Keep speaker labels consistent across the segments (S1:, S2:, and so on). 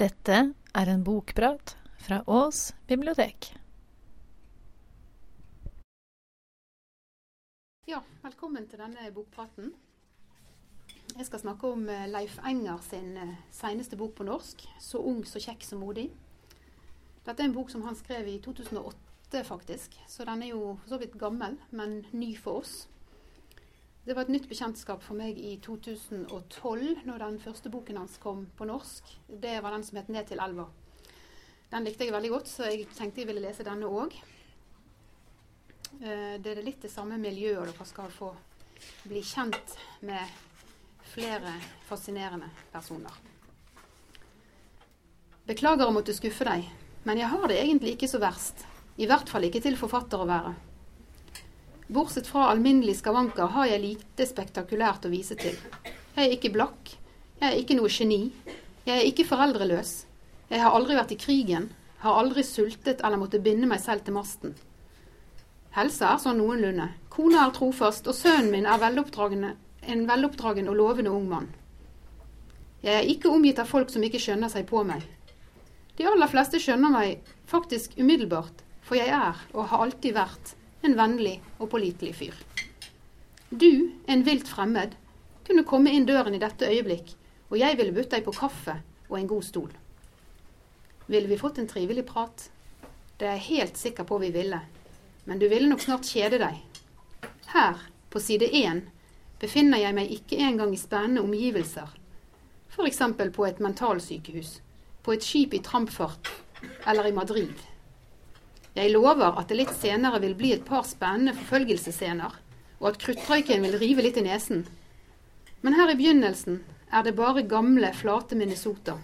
S1: Dette er en bokprat fra Ås bibliotek.
S2: Ja, velkommen til denne bokpraten. Jeg skal snakke om eh, Leif Enger sin eh, seneste bok på norsk, 'Så ung, så kjekk, så modig'. Dette er en bok som han skrev i 2008, faktisk. Så den er jo for så vidt gammel, men ny for oss. Det var et nytt bekjentskap for meg i 2012, når den første boken hans kom på norsk. Det var den som het 'Ned til elva'. Den likte jeg veldig godt, så jeg tenkte jeg ville lese denne òg. Det er litt det samme miljøet, dere skal få bli kjent med flere fascinerende personer. Beklager å måtte skuffe deg, men jeg har det egentlig ikke så verst. I hvert fall ikke til forfatter å være. Bortsett fra alminnelig skavanker har jeg lite spektakulært å vise til. Jeg er ikke blakk. Jeg er ikke noe geni. Jeg er ikke foreldreløs. Jeg har aldri vært i krigen. Har aldri sultet eller måttet binde meg selv til masten. Helsa er sånn noenlunde. Kona er trofast, og sønnen min er en veloppdragen og lovende ung mann. Jeg er ikke omgitt av folk som ikke skjønner seg på meg. De aller fleste skjønner meg faktisk umiddelbart, for jeg er, og har alltid vært, en vennlig og pålitelig fyr. Du, en vilt fremmed, kunne komme inn døren i dette øyeblikk, og jeg ville budt deg på kaffe og en god stol. Ville vi fått en trivelig prat? Det er jeg helt sikker på vi ville, men du ville nok snart kjede deg. Her, på side én, befinner jeg meg ikke engang i spennende omgivelser, f.eks. på et mentalsykehus, på et skip i trampfart eller i Madrid. Jeg lover at det litt senere vil bli et par spennende forfølgelsesscener, og at kruttrøyken vil rive litt i nesen. Men her i begynnelsen er det bare gamle, flate Minnesota,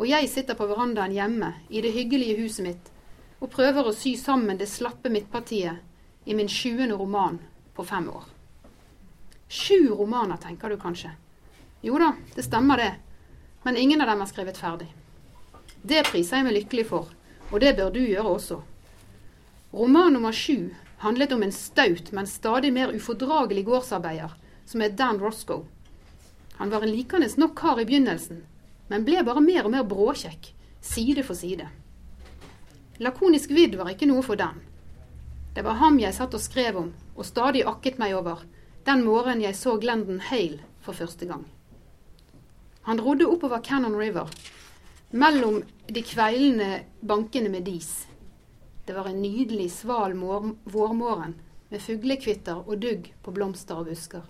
S2: og jeg sitter på verandaen hjemme i det hyggelige huset mitt og prøver å sy sammen det slappe midtpartiet i min sjuende roman på fem år. Sju romaner, tenker du kanskje. Jo da, det stemmer det. Men ingen av dem er skrevet ferdig. Det priser jeg meg lykkelig for, og det bør du gjøre også. Roman nummer sju handlet om en staut, men stadig mer ufordragelig gårdsarbeider, som er Dan Roscoe. Han var en likende nok kar i begynnelsen, men ble bare mer og mer bråkjekk, side for side. Lakonisk vidd var ikke noe for Dan. Det var ham jeg satt og skrev om, og stadig akket meg over, den morgenen jeg så Glendon Hale for første gang. Han rodde oppover Cannon River, mellom de kveilende bankene med dis. Det var en nydelig, sval vårmorgen med fuglekvitter og dugg på blomster og busker.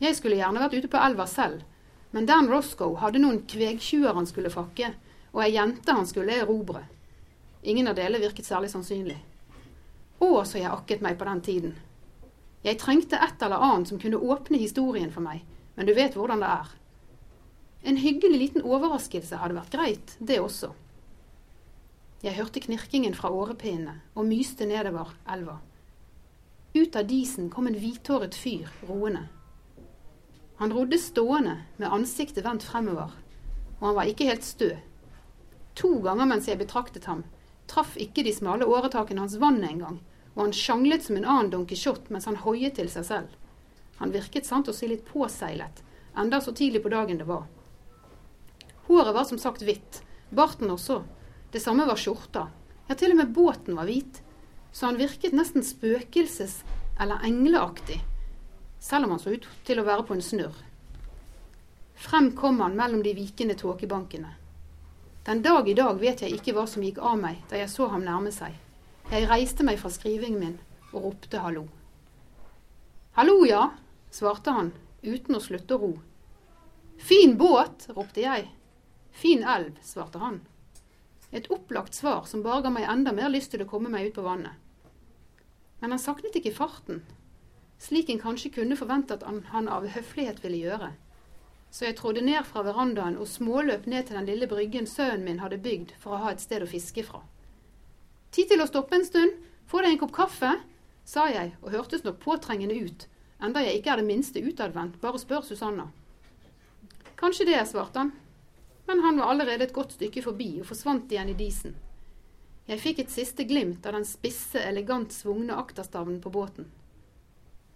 S2: Jeg skulle gjerne vært ute på elva selv, men Dan Roscoe hadde noen kvegtjuver han skulle fakke, og ei jente han skulle erobre. Ingen av delene virket særlig sannsynlig. Å, så jeg akket meg på den tiden. Jeg trengte et eller annet som kunne åpne historien for meg, men du vet hvordan det er. En hyggelig liten overraskelse hadde vært greit, det også. Jeg hørte knirkingen fra årepinnene og myste nedover elva. Ut av disen kom en hvithåret fyr roende. Han rodde stående med ansiktet vendt fremover, og han var ikke helt stø. To ganger mens jeg betraktet ham, traff ikke de smale åretakene hans vannet engang, og han sjanglet som en annen Don Quijote mens han hoiet til seg selv. Han virket sant å si litt påseilet, enda så tidlig på dagen det var. Håret var som sagt hvitt, barten også. Det samme var skjorta. Ja, til og med båten var hvit. Så han virket nesten spøkelses- eller engleaktig, selv om han så ut til å være på en snurr. Frem kom han mellom de vikende tåkebankene. Den dag i dag vet jeg ikke hva som gikk av meg da jeg så ham nærme seg. Jeg reiste meg fra skrivingen min og ropte hallo. Hallo, ja, svarte han uten å slutte å ro. Fin båt, ropte jeg. Fin elv, svarte han. Et opplagt svar som bare ga meg enda mer lyst til å komme meg ut på vannet. Men han saknet ikke farten, slik en kanskje kunne forvente at han av høflighet ville gjøre. Så jeg trådde ned fra verandaen og småløp ned til den lille bryggen sønnen min hadde bygd for å ha et sted å fiske fra. Tid til å stoppe en stund, få deg en kopp kaffe, sa jeg og hørtes nok påtrengende ut, enda jeg ikke er det minste utadvendt, bare spør Susanna. Kanskje det, svarte han, men han var allerede et godt stykke forbi og forsvant igjen i disen. Jeg fikk et siste glimt av den spisse, elegant svungne akterstavnen på båten.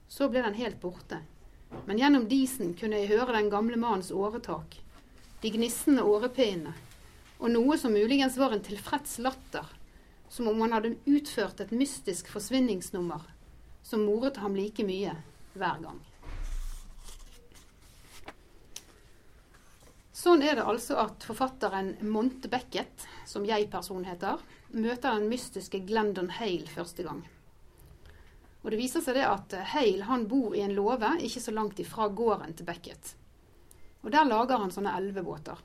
S2: Så ble den helt borte, men gjennom disen kunne jeg høre den gamle mannens åretak, de gnissende årepinnene, og noe som muligens var en tilfreds latter, som om han hadde utført et mystisk forsvinningsnummer som moret ham like mye hver gang. Sånn er det altså at forfatteren Monte Beckett, som jeg-person heter, møter den mystiske Glendon Hale første gang. Og Det viser seg det at Hale han bor i en låve ikke så langt ifra gården til Beckett. Og Der lager han sånne elvebåter.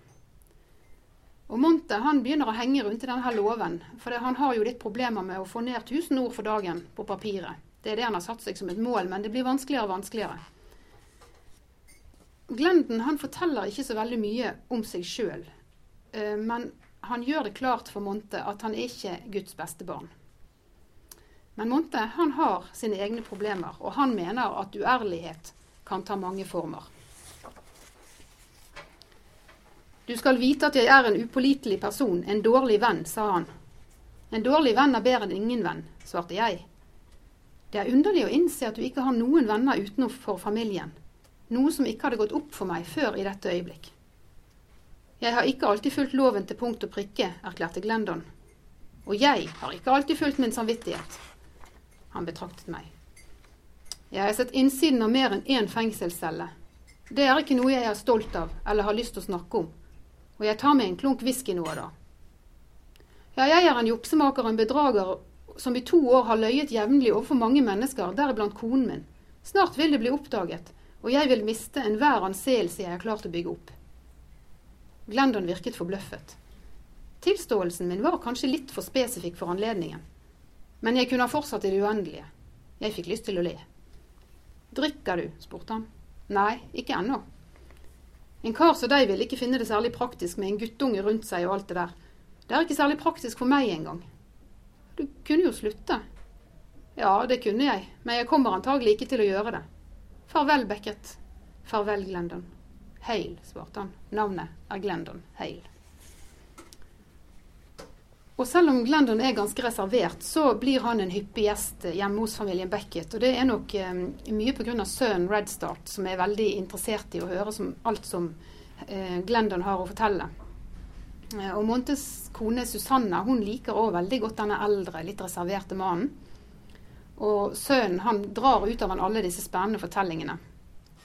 S2: Og Monte han begynner å henge rundt i denne låven, for han har jo litt problemer med å få ned 1000 ord for dagen på papiret. Det er det han har satt seg som et mål, men det blir vanskeligere og vanskeligere. Glenden han forteller ikke så veldig mye om seg sjøl, eh, men han gjør det klart for Monte at han er ikke Guds beste barn. Men Monte han har sine egne problemer, og han mener at uærlighet kan ta mange former. Du skal vite at jeg er en upålitelig person, en dårlig venn, sa han. En dårlig venn er bedre enn ingen venn, svarte jeg. Det er underlig å innse at du ikke har noen venner utenfor familien, noe som ikke hadde gått opp for meg før i dette øyeblikk. Jeg har ikke alltid fulgt loven til punkt og prikke, erklærte Glendon. Og jeg har ikke alltid fulgt min samvittighet. Han betraktet meg. Jeg har sett innsiden av mer enn én fengselscelle. Det er ikke noe jeg er stolt av eller har lyst til å snakke om og jeg tar meg en klunk whisky nå og da. Ja, jeg er en juksemaker og en bedrager som i to år har løyet jevnlig overfor mange mennesker, deriblant konen min. Snart vil det bli oppdaget, og jeg vil miste enhver anseelse jeg har klart å bygge opp. Glendon virket forbløffet. Tilståelsen min var kanskje litt for spesifikk for anledningen, men jeg kunne ha fortsatt i det uendelige. Jeg fikk lyst til å le. Drikker du? spurte han. Nei, ikke ennå. En kar som deg vil ikke finne det særlig praktisk med en guttunge rundt seg og alt det der. Det er ikke særlig praktisk for meg engang. Du kunne jo slutte. Ja, det kunne jeg, men jeg kommer antagelig ikke til å gjøre det. Farvel, Beckett. Farvel, Glendon. Hale, svarte han. Navnet er Glendon Hale. Og selv om Glendon er ganske reservert, så blir han en hyppig gjest hjemme hos familien Beckett. Og det er nok eh, mye pga. sønnen Redstart, som er veldig interessert i å høre som, alt som eh, Glendon har å fortelle. Eh, og Montes kone Susanna hun liker òg veldig godt denne eldre, litt reserverte mannen. Og sønnen han drar ut av han alle disse spennende fortellingene.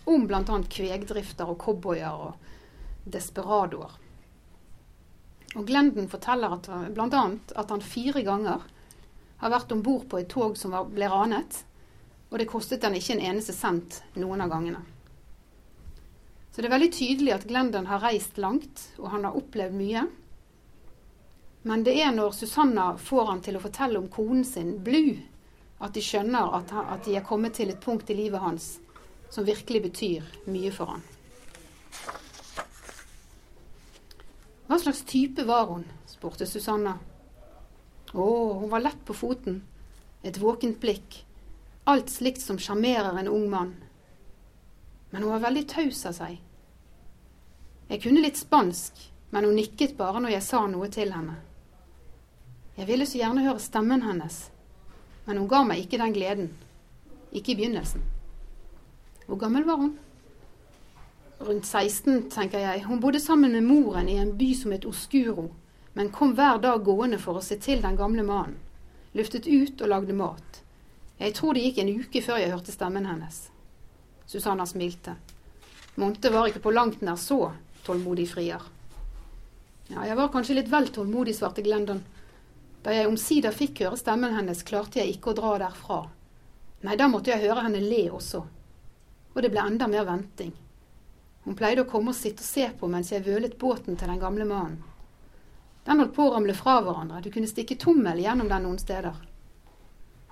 S2: Om bl.a. kvegdrifter og cowboyer og desperadoer. Og Glenden forteller bl.a. at han fire ganger har vært om bord på et tog som var, ble ranet, og det kostet han ikke en eneste cent noen av gangene. Så det er veldig tydelig at Glenden har reist langt, og han har opplevd mye. Men det er når Susanna får han til å fortelle om konen sin, Blue, at de skjønner at, han, at de er kommet til et punkt i livet hans som virkelig betyr mye for han. Hva slags type var hun? spurte Susanna. Å, hun var lett på foten. Et våkent blikk. Alt slikt som sjarmerer en ung mann. Men hun var veldig taus av seg. Jeg kunne litt spansk, men hun nikket bare når jeg sa noe til henne. Jeg ville så gjerne høre stemmen hennes, men hun ga meg ikke den gleden. Ikke i begynnelsen. Hvor gammel var hun? rundt 16, tenker jeg. Hun bodde sammen med moren i en by som het Oskuro, men kom hver dag gående for å se til den gamle mannen. Luftet ut og lagde mat. Jeg tror det gikk en uke før jeg hørte stemmen hennes. Susanna smilte. Monte var ikke på langt nær så tålmodig frier. Ja, jeg var kanskje litt vel tålmodig, svarte Glendon. Da jeg omsider fikk høre stemmen hennes, klarte jeg ikke å dra derfra. Nei, da måtte jeg høre henne le også. Og det ble enda mer venting. Hun pleide å komme og sitte og se på mens jeg vølet båten til den gamle mannen. Den holdt på å ramle fra hverandre, du kunne stikke tommel gjennom den noen steder.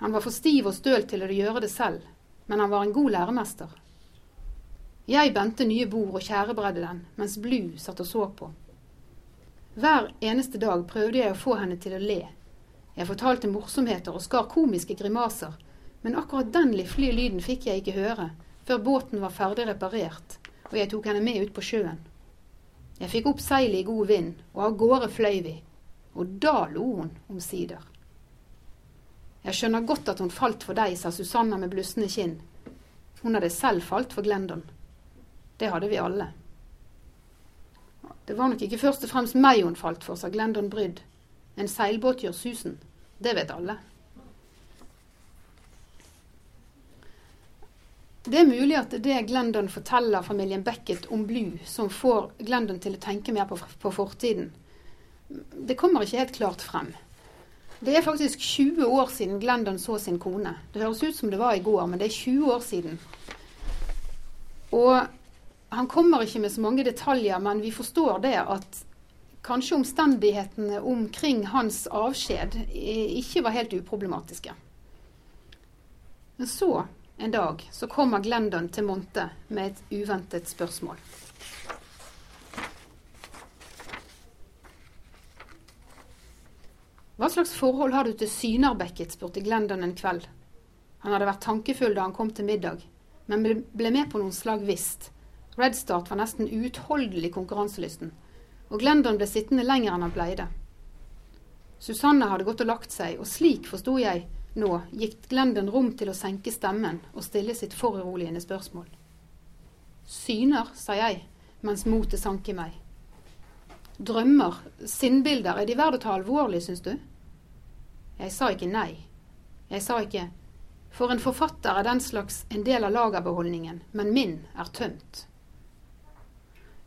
S2: Han var for stiv og støl til å gjøre det selv, men han var en god læremester. Jeg bente nye bord og tjærebredde den, mens Blue satt og så på. Hver eneste dag prøvde jeg å få henne til å le. Jeg fortalte morsomheter og skar komiske grimaser, men akkurat den liflige lyden fikk jeg ikke høre før båten var ferdig reparert og jeg tok henne med ut på sjøen. Jeg fikk opp seilet i god vind, og av gårde fløy vi. Og da lo hun omsider. Jeg skjønner godt at hun falt for deg, sa Susanna med blussende kinn. Hun hadde selv falt for Glendon. Det hadde vi alle. Det var nok ikke først og fremst meg hun falt for, sa Glendon Brydd. En seilbåt gjør susen. Det vet alle. Det er mulig at det Glendon forteller familien Beckett om Blue, som får Glendon til å tenke mer på, på fortiden. Det kommer ikke helt klart frem. Det er faktisk 20 år siden Glendon så sin kone. Det høres ut som det var i går, men det er 20 år siden. Og han kommer ikke med så mange detaljer, men vi forstår det at kanskje omstendighetene omkring hans avskjed ikke var helt uproblematiske. Men så, en dag, så kommer Glendon til Monte med et uventet spørsmål. Hva slags forhold har du til Synarbekket? spurte Glendon en kveld. Han hadde vært tankefull da han kom til middag, men ble med på noen slag visst. Red Start var nesten uutholdelig konkurranselysten, og Glendon ble sittende lenger enn han pleide. Susanne hadde gått og lagt seg, og slik, forsto jeg nå, gikk Glendon rom til å senke stemmen og stille sitt foruroligende spørsmål. Syner, sa jeg, mens motet sank i meg. Drømmer, sinnbilder, er de verdt å ta alvorlig, syns du? Jeg sa ikke nei. Jeg sa ikke for en forfatter er den slags en del av lagerbeholdningen, men min er tømt.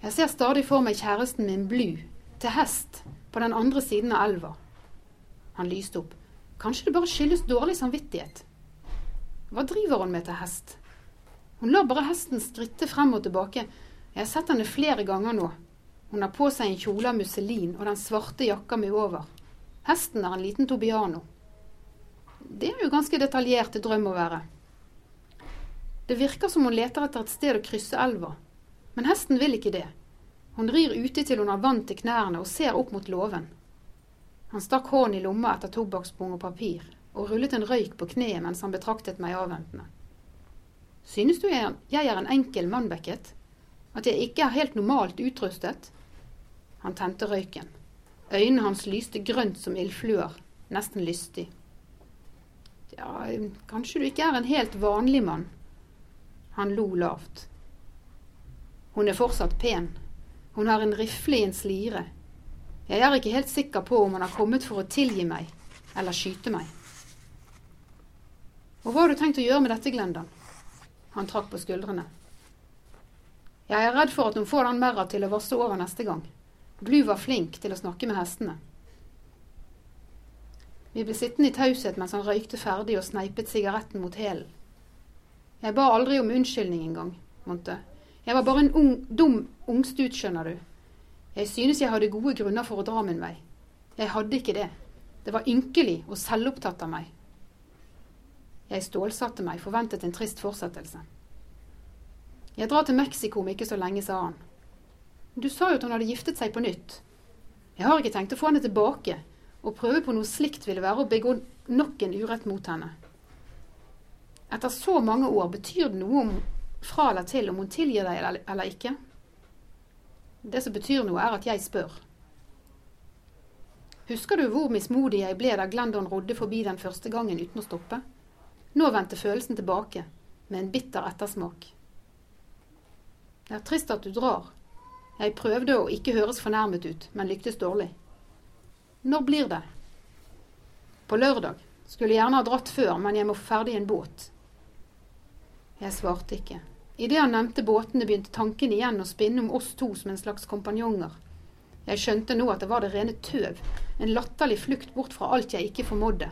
S2: Jeg ser stadig for meg kjæresten min Blu, til hest, på den andre siden av elva. Han lyste opp. Kanskje det bare skyldes dårlig samvittighet. Hva driver hun med til hest? Hun lar bare hesten skritte frem og tilbake. Jeg har sett henne flere ganger nå. Hun har på seg en kjole av musselin og den svarte jakka mi over. Hesten er en liten tobiano. Det er jo ganske detaljert drøm å være. Det virker som hun leter etter et sted å krysse elva. Men hesten vil ikke det. Hun rir ute til hun har vann til knærne og ser opp mot låven. Han stakk hånden i lomma etter tobakkspung og papir, og rullet en røyk på kneet mens han betraktet meg avventende. Synes du jeg er en enkel mann, Beckett? At jeg ikke er helt normalt utrustet? Han tente røyken. Øynene hans lyste grønt som ildfluer, nesten lystig. Ja, kanskje du ikke er en helt vanlig mann? Han lo lavt. Hun er fortsatt pen. Hun har en rifle i en slire. Jeg er ikke helt sikker på om han har kommet for å tilgi meg eller skyte meg. Og hva har du tenkt å gjøre med dette, Glendon? Han trakk på skuldrene. Jeg er redd for at hun får den merra til å vasse over neste gang. Glu var flink til å snakke med hestene. Vi ble sittende i taushet mens han røykte ferdig og sneipet sigaretten mot hælen. Jeg ba aldri om unnskyldning engang, Monte. Jeg var bare en ung, dum ungstut, skjønner du. Jeg synes jeg hadde gode grunner for å dra min vei. Jeg hadde ikke det. Det var ynkelig og selvopptatt av meg. Jeg stålsatte meg, forventet en trist fortsettelse. Jeg drar til Mexico om ikke så lenge, sa han. Du sa jo at hun hadde giftet seg på nytt. Jeg har ikke tenkt å få henne tilbake. Å prøve på noe slikt ville være å begå nok en urett mot henne. Etter så mange år betyr det noe om fra eller til om hun tilgir deg eller, ikke. Det som betyr noe, er at jeg spør. Husker du hvor mismodig jeg ble da Glendon rodde forbi den første gangen uten å stoppe? Nå vendte følelsen tilbake, med en bitter ettersmak. Det er trist at du drar. Jeg prøvde å ikke høres fornærmet ut, men lyktes dårlig. Når blir det? På lørdag. Skulle gjerne ha dratt før, men jeg må ferdig i en båt. Jeg svarte ikke. Idet han nevnte båtene, begynte tanken igjen å spinne om oss to som en slags kompanjonger. Jeg skjønte nå at det var det rene tøv, en latterlig flukt bort fra alt jeg ikke formådde.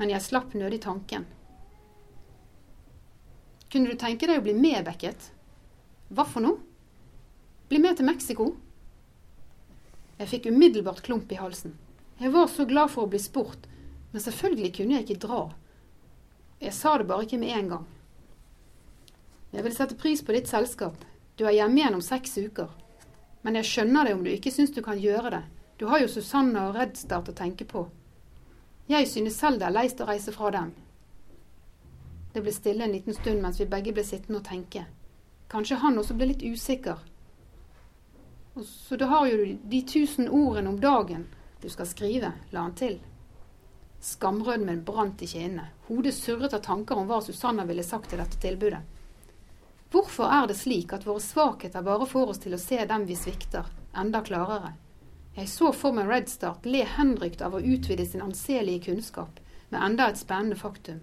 S2: Men jeg slapp nødig tanken. Kunne du tenke deg å bli med, Beckett? Hva for noe? Bli med til Mexico? Jeg fikk umiddelbart klump i halsen. Jeg var så glad for å bli spurt, men selvfølgelig kunne jeg ikke dra. Jeg sa det bare ikke med en gang. Jeg vil sette pris på ditt selskap. Du er hjemme igjen om seks uker. Men jeg skjønner det om du ikke syns du kan gjøre det. Du har jo Susanne og Redstart å tenke på. Jeg synes selv det er leist å reise fra dem. Det ble stille en liten stund mens vi begge ble sittende og tenke. Kanskje han også ble litt usikker. Og så du har jo de tusen ordene om dagen du skal skrive, la han til. Skamrødmen brant i kinnene. Hodet surret av tanker om hva Susanna ville sagt til dette tilbudet. Hvorfor er det slik at våre svakheter bare får oss til å se dem vi svikter, enda klarere. Jeg så for meg Red Start le henrykt av å utvide sin anselige kunnskap med enda et spennende faktum.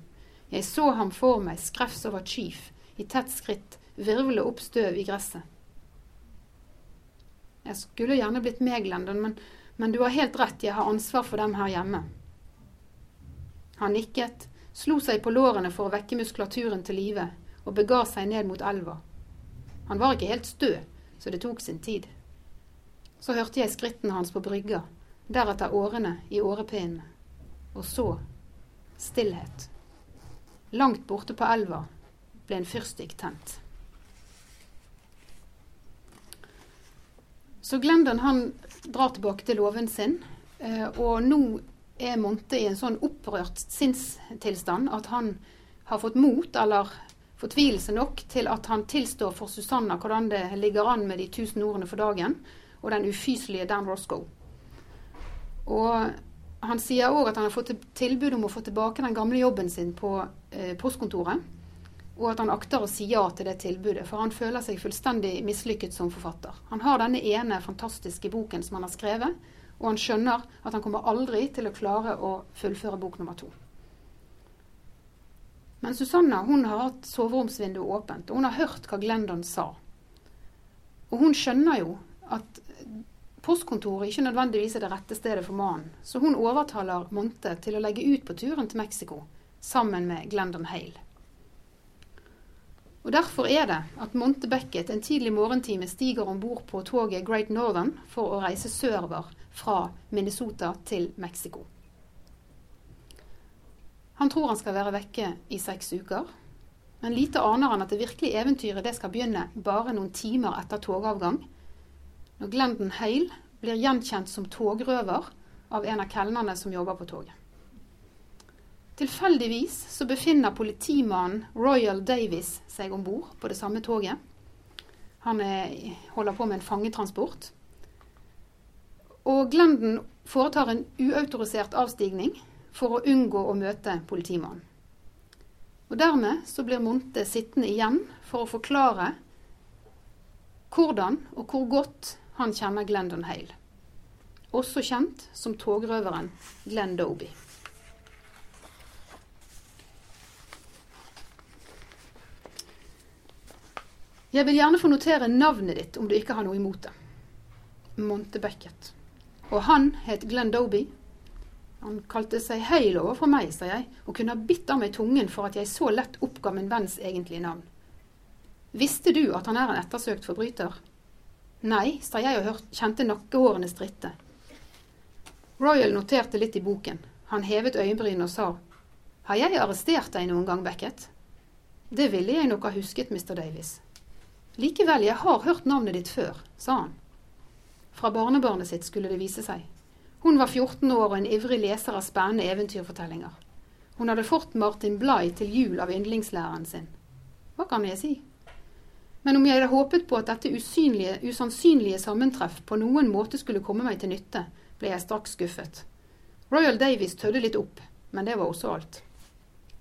S2: Jeg så ham for meg skrevs over Chief, i tett skritt, virvle opp støv i gresset. Jeg skulle gjerne blitt med, Glendon, men, men du har helt rett, jeg har ansvar for dem her hjemme. Han nikket, slo seg på lårene for å vekke muskulaturen til live, og bega seg ned mot elva. Han var ikke helt stø, så det tok sin tid. Så hørte jeg skrittene hans på brygga, deretter årene i årepinnene. Og så stillhet. Langt borte på elva ble en fyrstikk tent. Så Glendon han drar tilbake til låven sin, eh, og nå er Monte i en sånn opprørt sinnstilstand at han har fått mot, eller fortvilelse nok, til at han tilstår for Susanna hvordan det ligger an med de tusen ordene for dagen, og den ufyselige Dan Roscoe. Og han sier òg at han har fått tilbud om å få tilbake den gamle jobben sin på eh, postkontoret. Og at han akter å si ja til det tilbudet, for han føler seg fullstendig mislykket som forfatter. Han har denne ene fantastiske boken som han har skrevet, og han skjønner at han kommer aldri til å klare å fullføre bok nummer to. Men Susanna hun har hatt soveromsvinduet åpent, og hun har hørt hva Glendon sa. Og hun skjønner jo at postkontoret ikke nødvendigvis er det rette stedet for mannen, så hun overtaler Monte til å legge ut på turen til Mexico sammen med Glendon Hale. Og Derfor er det at Monte Beckett en tidlig morgentime stiger om bord på toget Great Northern for å reise sørover fra Minnesota til Mexico. Han tror han skal være vekke i seks uker, men lite aner han at det virkelige eventyret det skal begynne bare noen timer etter togavgang, når Glendon Hale blir gjenkjent som togrøver av en av kelnerne som jobber på toget. Tilfeldigvis så befinner politimannen Royal Davis seg om bord på det samme toget. Han er, holder på med en fangetransport. Og Glenden foretar en uautorisert avstigning for å unngå å møte politimannen. Og Dermed så blir Monte sittende igjen for å forklare hvordan og hvor godt han kjenner Glendon Hale. Også kjent som togrøveren Glenn Doby. Jeg vil gjerne få notere navnet ditt om du ikke har noe imot det. Monte Beckett. Og han het Glenn Doby. Han kalte seg Hale overfor meg, sa jeg, og kunne ha bitt av meg tungen for at jeg så lett oppga min venns egentlige navn. Visste du at han er en ettersøkt forbryter? Nei, sa jeg og kjente nakkehårene stritte. Royal noterte litt i boken. Han hevet øyenbrynene og sa, Har jeg arrestert deg noen gang, Beckett? Det ville jeg nok ha husket, Mr. Davies. Likevel, jeg har hørt navnet ditt før, sa han. Fra barnebarnet sitt skulle det vise seg. Hun var 14 år og en ivrig leser av spennende eventyrfortellinger. Hun hadde fått Martin Bligh til jul av yndlingslæreren sin. Hva kan jeg si? Men om jeg hadde håpet på at dette usynlige, usannsynlige sammentreff på noen måte skulle komme meg til nytte, ble jeg straks skuffet. Royal Davies tødde litt opp, men det var også alt.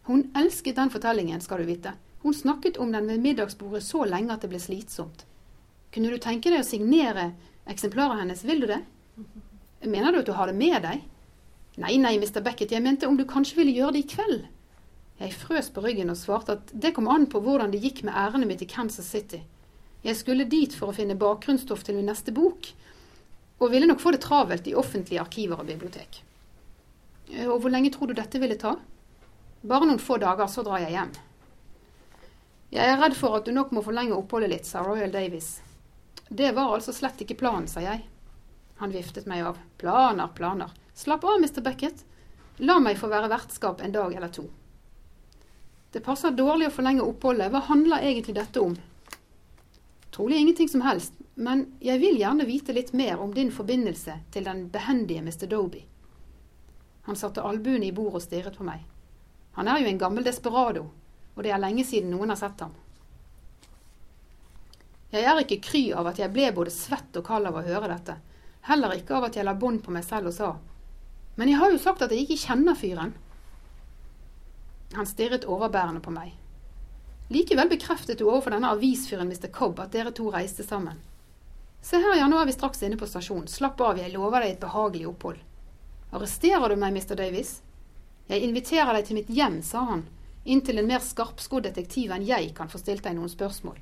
S2: Hun elsket den fortellingen, skal du vite. Hun snakket om den ved middagsbordet så lenge at det ble slitsomt. Kunne du tenke deg å signere eksemplaret hennes, vil du det? Mener du at du har det med deg? Nei, nei, Mr. Beckett, jeg mente om du kanskje ville gjøre det i kveld. Jeg frøs på ryggen og svarte at det kom an på hvordan det gikk med ærendet mitt i Kansas City. Jeg skulle dit for å finne bakgrunnsstoff til min neste bok, og ville nok få det travelt i offentlige arkiver og bibliotek. Og hvor lenge tror du dette ville ta? Bare noen få dager, så drar jeg hjem. Jeg er redd for at du nok må forlenge oppholdet litt, sa Royal Davies. Det var altså slett ikke planen, sa jeg. Han viftet meg av. Planer, planer. Slapp av, Mr. Bucket. La meg få være vertskap en dag eller to. Det passer dårlig å forlenge oppholdet. Hva handler egentlig dette om? Trolig ingenting som helst, men jeg vil gjerne vite litt mer om din forbindelse til den behendige Mr. Doby. Han satte albuene i bordet og stirret på meg. Han er jo en gammel desperado, og det er lenge siden noen har sett ham. Jeg er ikke kry av at jeg ble både svett og kald av å høre dette, heller ikke av at jeg la bånd på meg selv og sa Men jeg har jo sagt at jeg ikke kjenner fyren. Han stirret overbærende på meg. Likevel bekreftet du overfor denne avisfyren Mr. Cobb at dere to reiste sammen. Se her, ja, nå er vi straks inne på stasjonen. Slapp av, jeg lover deg et behagelig opphold. Arresterer du meg, Mr. Davies? Jeg inviterer deg til mitt hjem, sa han, inntil en mer skarpskodd detektiv enn jeg kan få stilt deg noen spørsmål.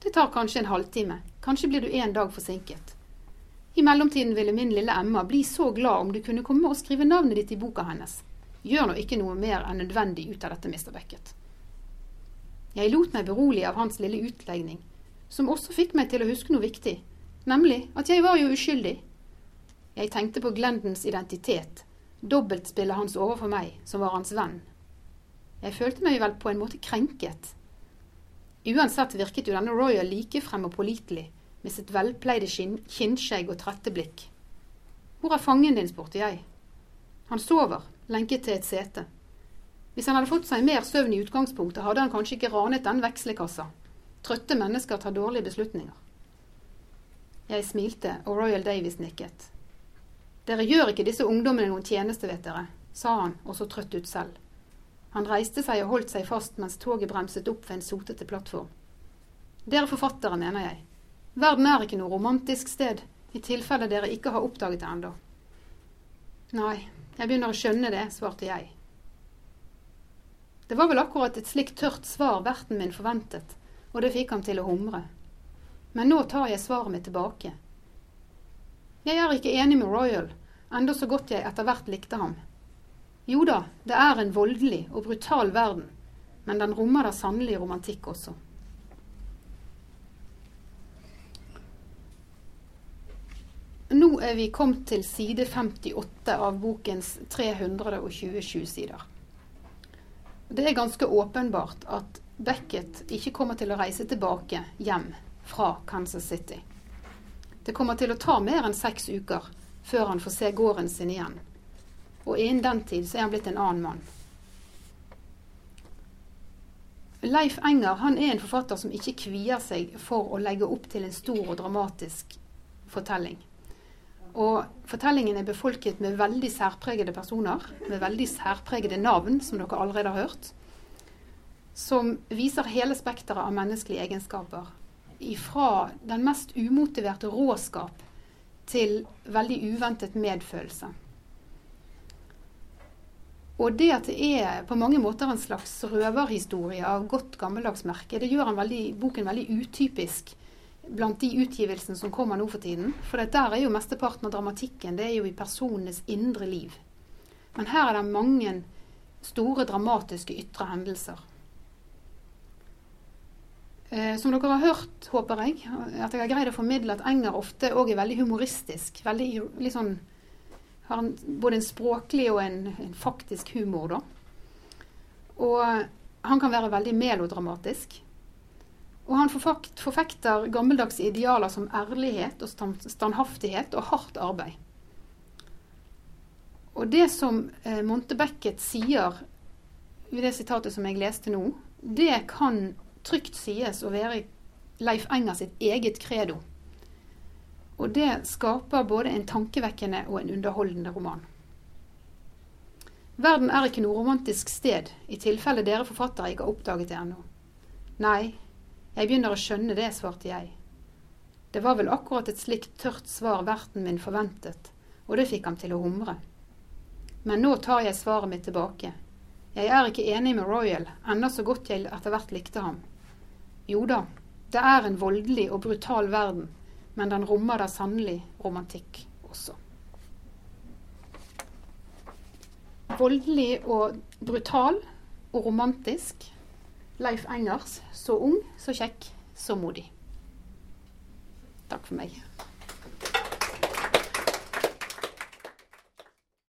S2: Det tar kanskje en halvtime, kanskje blir du en dag forsinket. I mellomtiden ville min lille Emma bli så glad om du kunne komme og skrive navnet ditt i boka hennes. Gjør nå ikke noe mer enn nødvendig ut av dette, Mr. Beckett. Jeg lot meg berolige av hans lille utlegning, som også fikk meg til å huske noe viktig, nemlig at jeg var jo uskyldig. Jeg tenkte på Glendens identitet, dobbeltspillet hans overfor meg, som var hans venn. Jeg følte meg vel på en måte krenket. Uansett virket jo denne Royal likefrem og pålitelig, med sitt velpleide kinnskjegg og trette blikk. Hvor er fangen din, spurte jeg. Han sover, lenket til et sete. Hvis han hadde fått seg mer søvn i utgangspunktet, hadde han kanskje ikke ranet den vekslekassa. Trøtte mennesker tar dårlige beslutninger. Jeg smilte, og Royal Davies nikket. Dere gjør ikke disse ungdommene noen tjeneste, vet dere, sa han, og så trøtt ut selv. Han reiste seg og holdt seg fast mens toget bremset opp ved en sotete plattform. Dere forfattere, mener jeg. Verden er ikke noe romantisk sted, i tilfelle dere ikke har oppdaget det ennå. Nei, jeg begynner å skjønne det, svarte jeg. Det var vel akkurat et slikt tørt svar verten min forventet, og det fikk ham til å humre. Men nå tar jeg svaret mitt tilbake. Jeg er ikke enig med Royal, enda så godt jeg etter hvert likte ham. Jo da, det er en voldelig og brutal verden, men den rommer da sannelig romantikk også. Nå er vi kommet til side 58 av bokens 327 sider. Det er ganske åpenbart at Beckett ikke kommer til å reise tilbake hjem fra Kansas City. Det kommer til å ta mer enn seks uker før han får se gården sin igjen. Og innen den tid så er han blitt en annen mann. Leif Enger han er en forfatter som ikke kvier seg for å legge opp til en stor og dramatisk fortelling. Og fortellingen er befolket med veldig særpregede personer, med veldig særpregede navn, som dere allerede har hørt som viser hele spekteret av menneskelige egenskaper. Fra den mest umotiverte råskap til veldig uventet medfølelse. Og det at det er på mange måter en slags røverhistorie av godt gammeldags merke, det gjør veldig, boken veldig utypisk blant de utgivelsene som kommer nå for tiden. For der er jo mesteparten av dramatikken det er jo i personenes indre liv. Men her er det mange store dramatiske ytre hendelser. Eh, som dere har hørt, håper jeg, at jeg har greid å formidle at Enger ofte òg er veldig humoristisk. Veldig, liksom, har en, både en språklig og en, en, faktisk humor, da. Og han kan være veldig melodramatisk. Og han forfekter gammeldagse idealer som ærlighet og standhaftighet og hardt arbeid. Og det som eh, Monte Becket sier i det sitatet som jeg leste nå, det kan trygt sies å være Leif Enger sitt eget credo. Og det skaper både en tankevekkende og en underholdende roman. Verden er ikke noe romantisk sted, i tilfelle dere forfattere ikke har oppdaget det ennå. Nei, jeg begynner å skjønne det, svarte jeg. Det var vel akkurat et slikt tørt svar verten min forventet, og det fikk ham til å humre. Men nå tar jeg svaret mitt tilbake. Jeg er ikke enig med Royal, enda så godt jeg etter hvert likte ham. Jo da, det er en voldelig og brutal verden, men den rommer da sannelig romantikk også. Voldelig og brutal og romantisk. Leif Engers. Så ung, så kjekk, så modig. Takk for meg.